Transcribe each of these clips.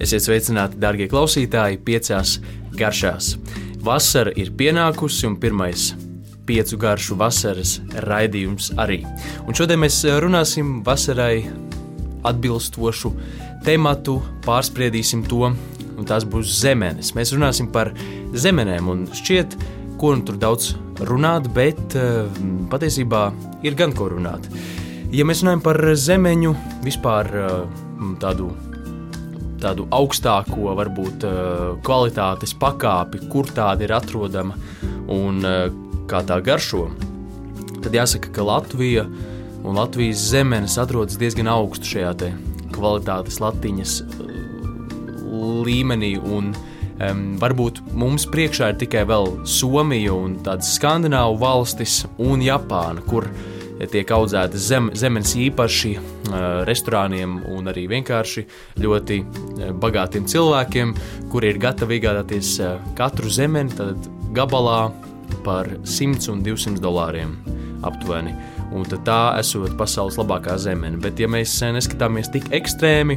Esiet sveicināti, darbie klausītāji, piecās garšās. Vasara ir pienākusi, un pirmais piecu garšu vasaras raidījums arī. Un šodien mēs runāsim vasarai atbilstošu tematu, pārspriedīsim to, un tās būs zemenes. Mēs runāsim par zemenēm, un šķiet, ko nu tur daudz runāt, bet uh, patiesībā ir gan ko runāt. Ja mēs runājam par zemeņu, vispār uh, tādu tādu augstāko, varbūt eh, kvalitātes pakāpi, kur tāda ir atrodama un eh, kā tā garšo, tad jāsaka, ka Latvija un Latvijas zemenes atrodas diezgan augstu šajā kvalitātes latiņas eh, līmenī. Un, um, varbūt mums priekšā ir tikai vēl Somija un tādas skandināvu valstis un Japāna, kur uh, tiek audzētas zem, zemes īpaši restorāniem un arī vienkārši ļoti bagātiem cilvēkiem, kuri ir gatavi iegādāties katru zemeni gabalā par 100 un 200 dolāriem aptuveni. Un tā esot pasaules labākā zemene. Bet, ja mēs neskatāmies tik ekstrēmi,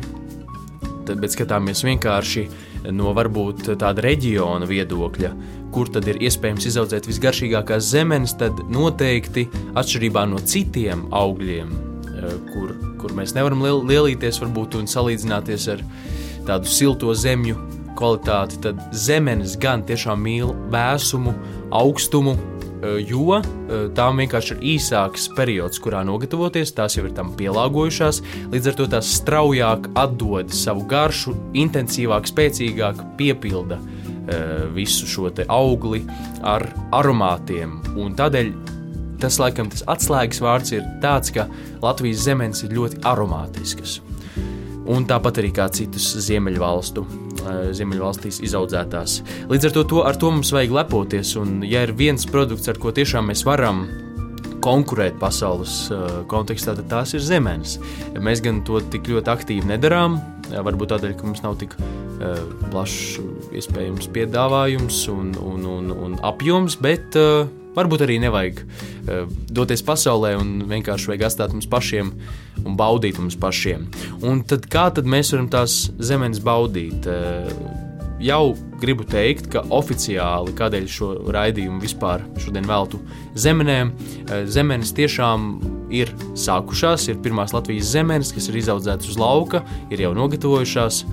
tad, skatāmies vienkārši no varbūt tāda reģiona viedokļa, kur tad ir iespējams izaudzēt visgaršīgākās zemenes, tad noteikti atšķirībā no citiem augļiem, eh, kur, kur mēs nevaram lielīties varbūt un salīdzināties ar tādu silto zemju kvalitāti, tad zemenes gan tiešām mīl vēsumu, augstumu, jo tām vienkārši ir īsāks periods, kurā nogatavoties, tās jau ir tam pielāgojušās, līdz ar to tās straujāk atdod savu garšu, intensīvāk, spēcīgāk piepilda visu šo augli ar aromātiem. Un tādēļ tas, laikam, tas atslēgas vārds ir tāds, ka Latvijas zemes ir ļoti aromātiskas. Un tāpat arī kā citas ziemeļvalstu, ziemeļvalstīs izaudzētās. Līdz ar to, to, ar to mums vajag lepoties. Un, ja ir viens produkts, ar ko tiešām mēs varam konkurēt pasaules uh, kontekstā, tad tās ir zemes. Mēs gan to tik ļoti aktīvi nedarām, varbūt tādēļ, ka mums nav tik uh, plašs iespējams piedāvājums un, un, un, un apjoms, bet uh, varbūt arī nevajag uh, doties pasaulē un vienkārši vajag atstāt mums pašiem un baudīt mums pašiem. Un tad kā tad mēs varam tās zemes baudīt? Uh, jau gribu teikt, ka oficiāli, kādēļ šo raidījumu vispār šodien veltu zemenēm, zemenes tiešām ir sākušās, ir pirmās Latvijas zemenes, kas ir izaudzētas uz lauka, ir jau nogatavojušās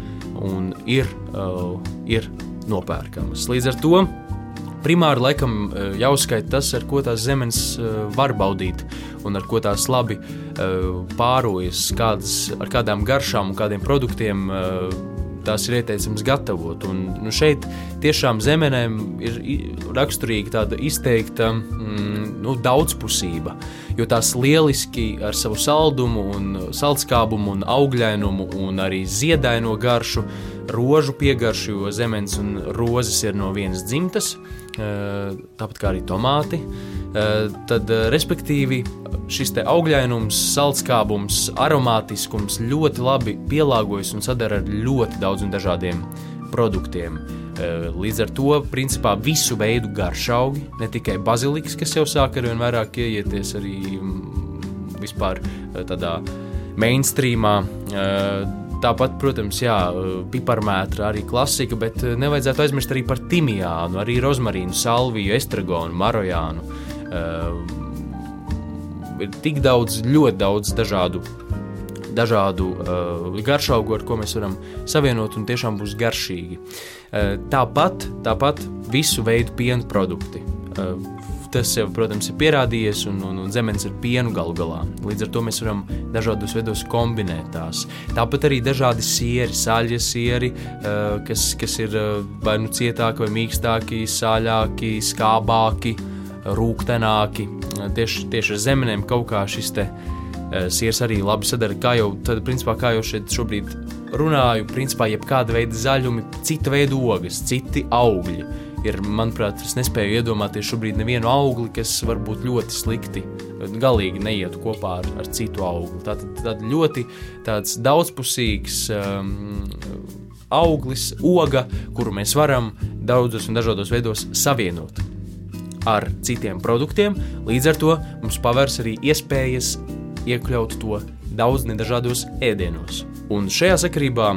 un ir, uh, ir nopērkamas. Līdz ar to primāri laikam uh, jāuzskaita tas, ar ko tās zemes uh, var baudīt un ar ko tās labi uh, pārojas, kādas, ar kādām garšām un kādiem produktiem tās ir ieteicams gatavot. Un, nu, šeit tiešām zemenēm ir raksturīga tāda izteikta mm, nu, daudzpusība, jo tās lieliski ar savu saldumu, un saldskābumu, un augļainumu un arī ziedaino garšu, rožu piegaršu, jo zemes un rozes ir no vienas dzimtas, tāpat kā arī tomāti. Tad, respektīvi, šis augļainums, saldskābums, aromātiskums ļoti labi pielāgojas un sadara ar ļoti daudziem dažādiem produktiem. Eh, līdz ar to, principā, visu veidu garšaugi, ne tikai baziliks, kas jau sāk ar vien vairāk ieieties arī mm, vispār eh, tādā mainstreamā. Eh, tāpat, protams, jā, piparmētra arī klasika, bet nevajadzētu aizmirst arī par timijānu, arī rozmarīnu, salviju, estragonu, marojānu ir tik daudz, ļoti daudz dažādu. Dažādu uh, garšaugu, ar ko mēs varam savienot, un tiešām būs garšīgi. Uh, tāpat, tāpat visu veidu piena produkti. Uh, tas jau, protams, ir pierādījies, un, un, un zemes ir pienu galu galā. Līdz ar to mēs varam dažādos veidos kombinēt tās. Tāpat arī dažādi sieri, sāļie sieri, uh, kas, kas ir uh, vai nu cietāki, vai mīkstāki, sāļāki, skābāki. Rūktenāki. Tieši, tieši ar zemenēm kaut kā šis te uh, siers arī labi sadara. Kā jau, tad, principā, kā jau šeit šobrīd runāju, principā jebkāda veida zaļumi, cita veida ogas, citi augļi. Ir, manuprāt, es nespēju iedomāties šobrīd nevienu augli, kas varbūt ļoti slikti, galīgi neietu kopā ar, ar citu augli. Tātad tā ļoti tāds daudzpusīgs um, auglis, oga, kuru mēs varam daudzos un dažādos veidos savienot ar citiem produktiem. Līdz ar to mums pavērs arī iespējas iekļaut to daudz nedažādos ēdienos. Un šajā sakarībā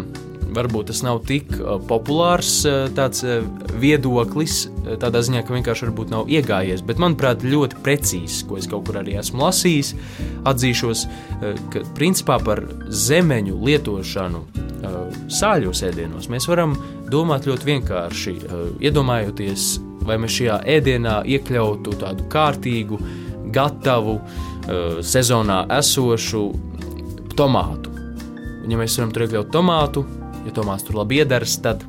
varbūt tas nav tik uh, populārs uh, tāds uh, viedoklis, tādā ziņā, ka vienkārši varbūt nav iegājies, bet manuprāt, ļoti precīzs, ko es kaut kur arī esmu lasījis. Atzīšos, ka principā par zemeņu lietošanu sāļos ēdienos mēs varam domāt ļoti vienkārši. Iedomājoties, vai mēs šajā ēdienā iekļautu tādu kārtīgu, gatavu, sezonā esošu tomātu ja mēs varam tur iekļaut tomātu, ja tomāts tur labi iedaras, tad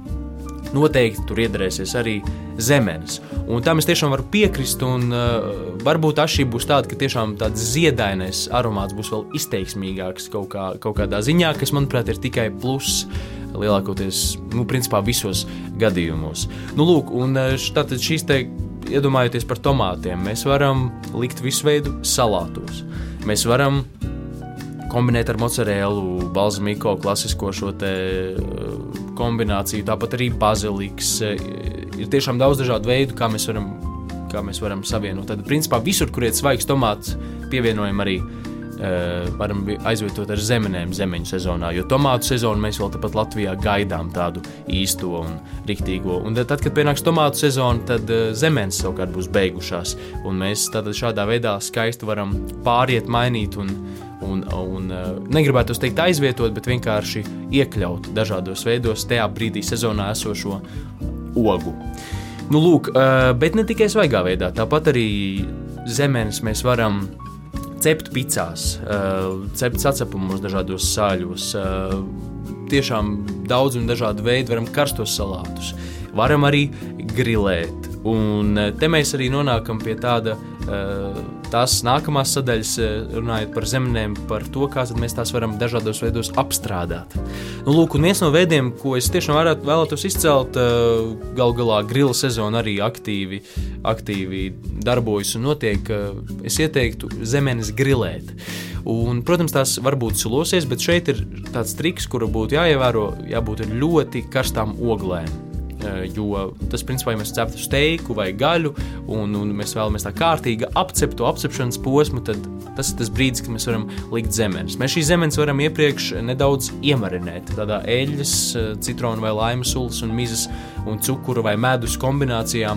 noteikti tur iedarēsies arī zemenes. Un tam es tiešām varu piekrist, un uh, varbūt atšķirība būs tāda, ka tiešām tāds ziedainais aromāts būs vēl izteiksmīgāks kaut, kā, kaut kādā ziņā, kas, manuprāt, ir tikai pluss lielākoties, nu, principā visos gadījumos. Nu, lūk, un uh, tātad šīs te, iedomājoties par tomātiem, mēs varam likt visu veidu salātos. Mēs varam kombinēt ar mozzarellu, balzamiko, klasisko šo eh, kombināciju, tāpat arī baziliks. Eh, ir tiešām daudz dažādu veidu, kā mēs varam, kā mēs varam savienot. Tad, principā, visur, kur ir svaigs tomāts, pievienojam arī varam aizvietot ar zemenēm zemeņu sezonā, jo tomātu sezonu mēs vēl tepat Latvijā gaidām tādu īsto un riktīgo. Un tad, kad pienāks tomātu sezona, tad uh, zemenes savukārt būs beigušās, un mēs šādā veidā skaisti varam pāriet, mainīt un un, un eh, negribētu teikt aizvietot, bet vienkārši iekļaut dažādos veidos tajā brīdī sezonā esošo ogu. Nu, lūk, eh, bet ne tikai svaigā veidā, tāpat arī zemenes mēs varam cept picās, eh, cept sacepumos, dažādos sāļos. Tiešām daudz un dažādu veidu varam karstos salātus. Varam arī grilēt. Un te mēs arī nonākam pie tāda uh, tās nākamās sadaļas, eh, runājot par zemnēm, par to, kā mēs tās varam dažādos veidos apstrādāt. Nu, lūk, viens no veidiem, ko es tiešām varētu, vēlētos izcelt, eh, gal galā grila sezona arī aktīvi, aktīvi darbojas un notiek. Eh, es ieteiktu zemenes grilēt. Un, protams, tās var būt sulosies, bet šeit ir tāds triks, kuru būtu jāievēro, jābūt ļoti karstām oglēm. Eh, jo tas, principā, ja mēs ceptu steiku vai gaļu, un, un mēs vēlamies tā kārtīgi apcept to apcepšanas posmu, tad tas ir tas brīdis, kad mēs varam likt zemenes. Mēs šīs zemenes varam iepriekš nedaudz iemarinēt tādā eļļas, eh, citronu vai laimas sulas un mizas un cukuru vai medus kombinācijā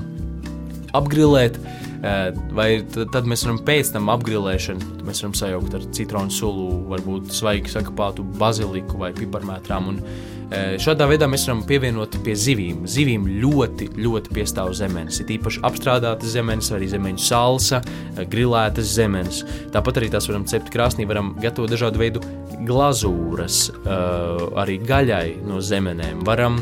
apgrilēt. Eh, vai tad mēs varam pēc tam apgrilēšanu, mēs varam sajaukt ar citronu sulu, varbūt svaigi sakapātu baziliku vai piparmētrām. Un, Šādā veidā mēs varam pievienot pie zivīm. Zivīm ļoti, ļoti piestāv zemenes. Ir īpaši apstrādātas zemenes, arī zemeņu salsa, grilētas zemenes. Tāpat arī tās varam cept krāsnī, varam gatavot dažādu veidu glazūras, arī gaļai no zemenēm. Varam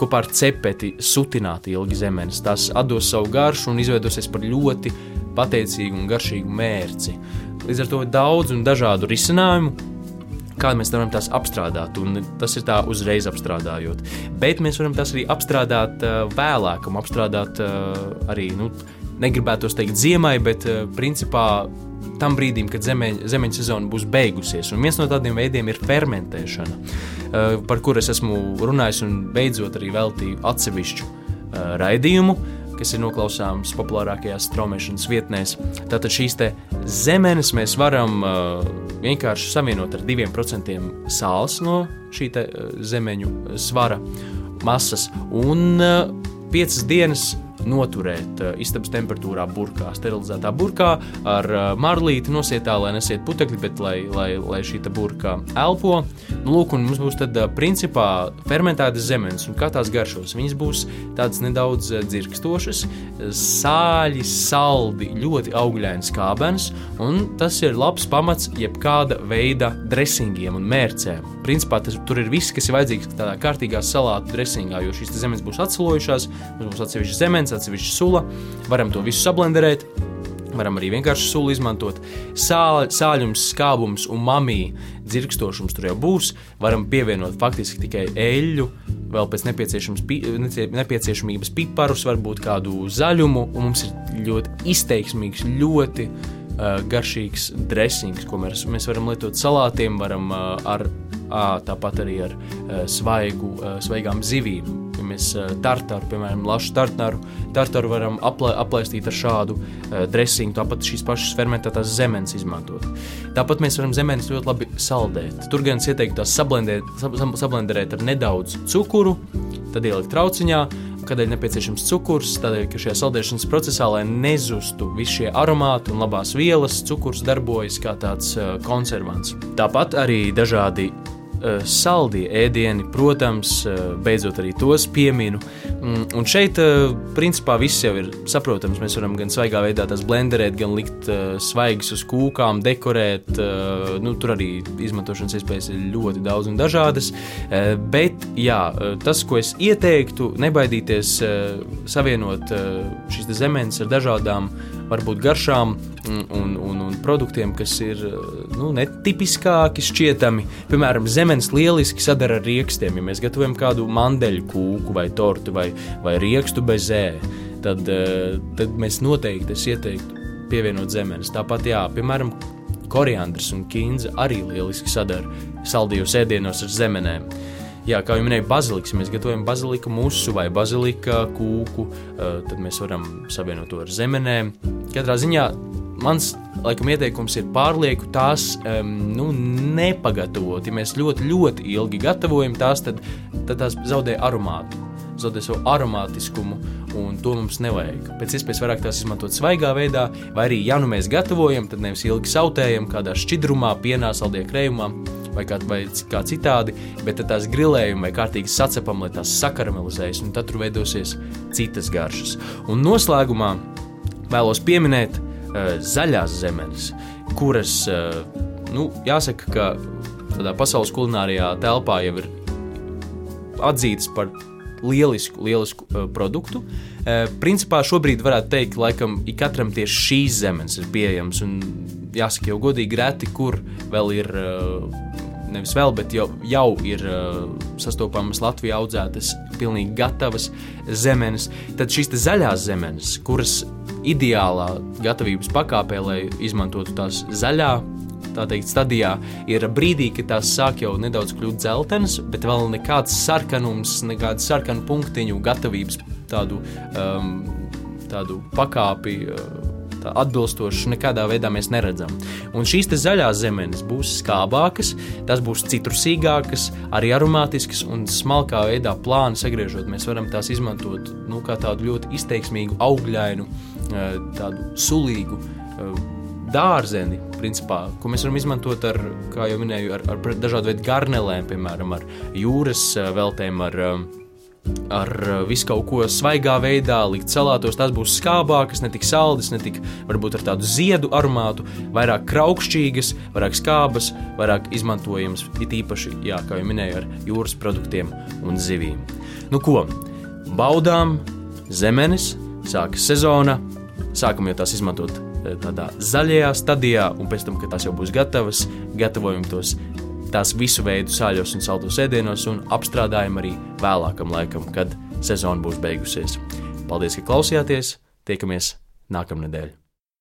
kopā ar cepeti sutināt ilgi zemenes. Tas dos savu garšu un izveidosies par ļoti pateicīgu un garšīgu mērci. Līdz ar to ir daudz un dažādu risinājumu, kā mēs varam tās apstrādāt, tas ir tā uzreiz apstrādājot. Bet mēs varam tās arī apstrādāt uh, vēlāk, un apstrādāt uh, arī, nu, negribētu teikt ziemai, bet uh, principā tam brīdim, kad zemeņa, zemeņa sezona būs beigusies. Un viens no tādiem veidiem ir fermentēšana, par kuru es esmu runājis un beidzot arī veltīju atsevišķu raidījumu kas ir noklausāms populārākajās straumēšanas vietnēs. Tātad šīs zemenes mēs varam uh, vienkārši savienot ar 2% sāls no šī uh, zemeņu svara masas un uh, 5 dienas noturēt uh, istabas temperatūrā, burkā, sterilizētā burkā ar uh, marlīti nosietā, lai nesiet putekļi, bet lai, lai, lai šī burka elpo. Nu, lūk, un mums būs tad uh, principā fermentētas zemes, un kā tās garšos. Viņas būs tādas nedaudz dzirkstošas, sāļi, saldi, ļoti augļains kābens, un tas ir labs pamats jebkāda veida dresingiem un mērcēm. Principā tas, tur ir viss, kas ir vajadzīgs tādā kārtīgā salātu dresingā, jo šīs zemes būs atsalojušās, mums būs atsevišķi zemes, viens atsevišķs sula. Varam to visu sablenderēt. Varam arī vienkārši sulu izmantot. Sāl, sāļums, skābums un mamija dzirkstošums tur jau būs. Varam pievienot faktiski tikai eļļu, vēl pēc nepieciešamības piparus, varbūt kādu zaļumu. Mums ir ļoti izteiksmīgs, ļoti uh, garšīgs dressings, ko mēs, mēs varam lietot salātiem, varam uh, ar, tāpat arī ar svaigu, svaigām zivīm izvēlamies tartaru, piemēram, lašu tartaru, tartaru varam apla, aplaistīt ar šādu dresingu, tāpat šīs pašas fermentētās zemenes izmantot. Tāpat mēs varam zemenes ļoti labi saldēt. Tur gan es ieteiktu tās sablenderēt, sablenderēt ar nedaudz cukuru, tad ielikt trauciņā, kādēļ nepieciešams cukurs. Tādēļ, ka šajā saldēšanas procesā, lai nezustu visi šie aromāti un labās vielas, cukurs darbojas kā tāds konservants. Tāpat arī dažādi saldie ēdieni, protams, uh, beidzot arī tos pieminu. Mm, un šeit, uh, principā, viss jau ir saprotams. Mēs varam gan svaigā veidā tās blenderēt, gan likt svaigas uz kūkām, dekorēt. Nu, tur arī izmantošanas iespējas ir ļoti daudz un dažādas. Bet, jā, tas, ko es ieteiktu, nebaidīties savienot šīs zemes ar dažādām varbūt garšām un, un, un, produktiem, kas ir nu, netipiskāki, šķietami. Piemēram, zemes lieliski sadara ar rīkstiem. Ja mēs gatavojam kādu mandeļu kūku vai tortu vai, vai rīkstu bez ē, tad, eh, tad mēs noteikti ieteiktu pievienot zemes. Tāpat, jā, piemēram, koriandrs un kīnza arī lieliski sadara saldījos ēdienos ar zemenēm. Jā, kā jau minēju, baziliks. Ja mēs gatavojam baziliku musu vai bazilika kūku, eh, tad mēs varam savienot to ar zemenēm. Katrā ziņā mans laikam, ieteikums ir pārlieku tās um, nu, nepagatavot. Ja mēs ļoti, ļoti ilgi gatavojam tās, tad, tad tās zaudē aromātu, zaudē savu aromātiskumu. Un to mums nevajag. Pēc iespējas vairāk tās izmantot svaigā veidā, vai arī, ja nu mēs gatavojam, tad nevis ilgi sautējam, kādā šķidrumā, pienā, saldajā krējumā, vai kā, vai kā citādi, bet tās grilējam vai kārtīgi sacepam, lai tās sakaramelizējas, un tad tur veidosies citas garšas. Un noslēgumā vēlos pieminēt uh, zaļās zemes, kuras, uh, nu, jāsaka, ka tādā pasaules kulinārijā telpā jau ir atzītas par lielisku, lielisku uh, produktu. Uh, principā šobrīd varētu teikt, ka laikam ikatram tieši šīs zemes ir pieejamas. Jāsaka, jau godīgi reti, kur vēl ir. Uh, nevis vēl, bet jau, jau ir uh, sastopamas Latvijā audzētas, pilnīgi gatavas zemes. Tad šīs zaļās zemes, kuras ideālā gatavības pakāpē, lai izmantotu tās zaļā tā teikt, stadijā ir brīdī, kad tās sāk jau nedaudz kļūt dzeltenas, bet vēl nekāds sarkanums, nekāds sarkanu punktiņu gatavības tādu, um, tādu pakāpi. Uh, atbilstoši nekādā veidā mēs neredzam. Un šīs zaļās zemes būs skābākas, tās būs citrusīgākas, arī aromātiskas un smalkā veidā plāni sagriežot. Mēs varam tās izmantot nu, kā tādu ļoti izteiksmīgu, augļainu, uh, tādu sulīgu uh, dārzeni, principā, ko mēs varam izmantot ar, kā jau minēju, ar, ar dažādu veidu garnelēm, piemēram, ar jūras eh, veltēm, ar, eh, ar eh, visu kaut ko svaigā veidā, likt salātos. Tas būs skābākas, ne tik saldas, ne tik varbūt ar tādu ziedu aromātu, vairāk kraukšķīgas, vairāk skābas, vairāk izmantojamas, it īpaši, jā, kā jau minēju, ar jūras produktiem un zivīm. Nu ko, baudām zemenes, sākas sezona, sākam jau tās izmantot Eh, tādā zaļajā stadijā, un pēc tam, kad tās jau būs gatavas, gatavojam tos tās visu veidu sāļos un saldos ēdienos un apstrādājam arī vēlākam laikam, kad sezona būs beigusies. Paldies, ka klausījāties! Tiekamies nākamnedēļ!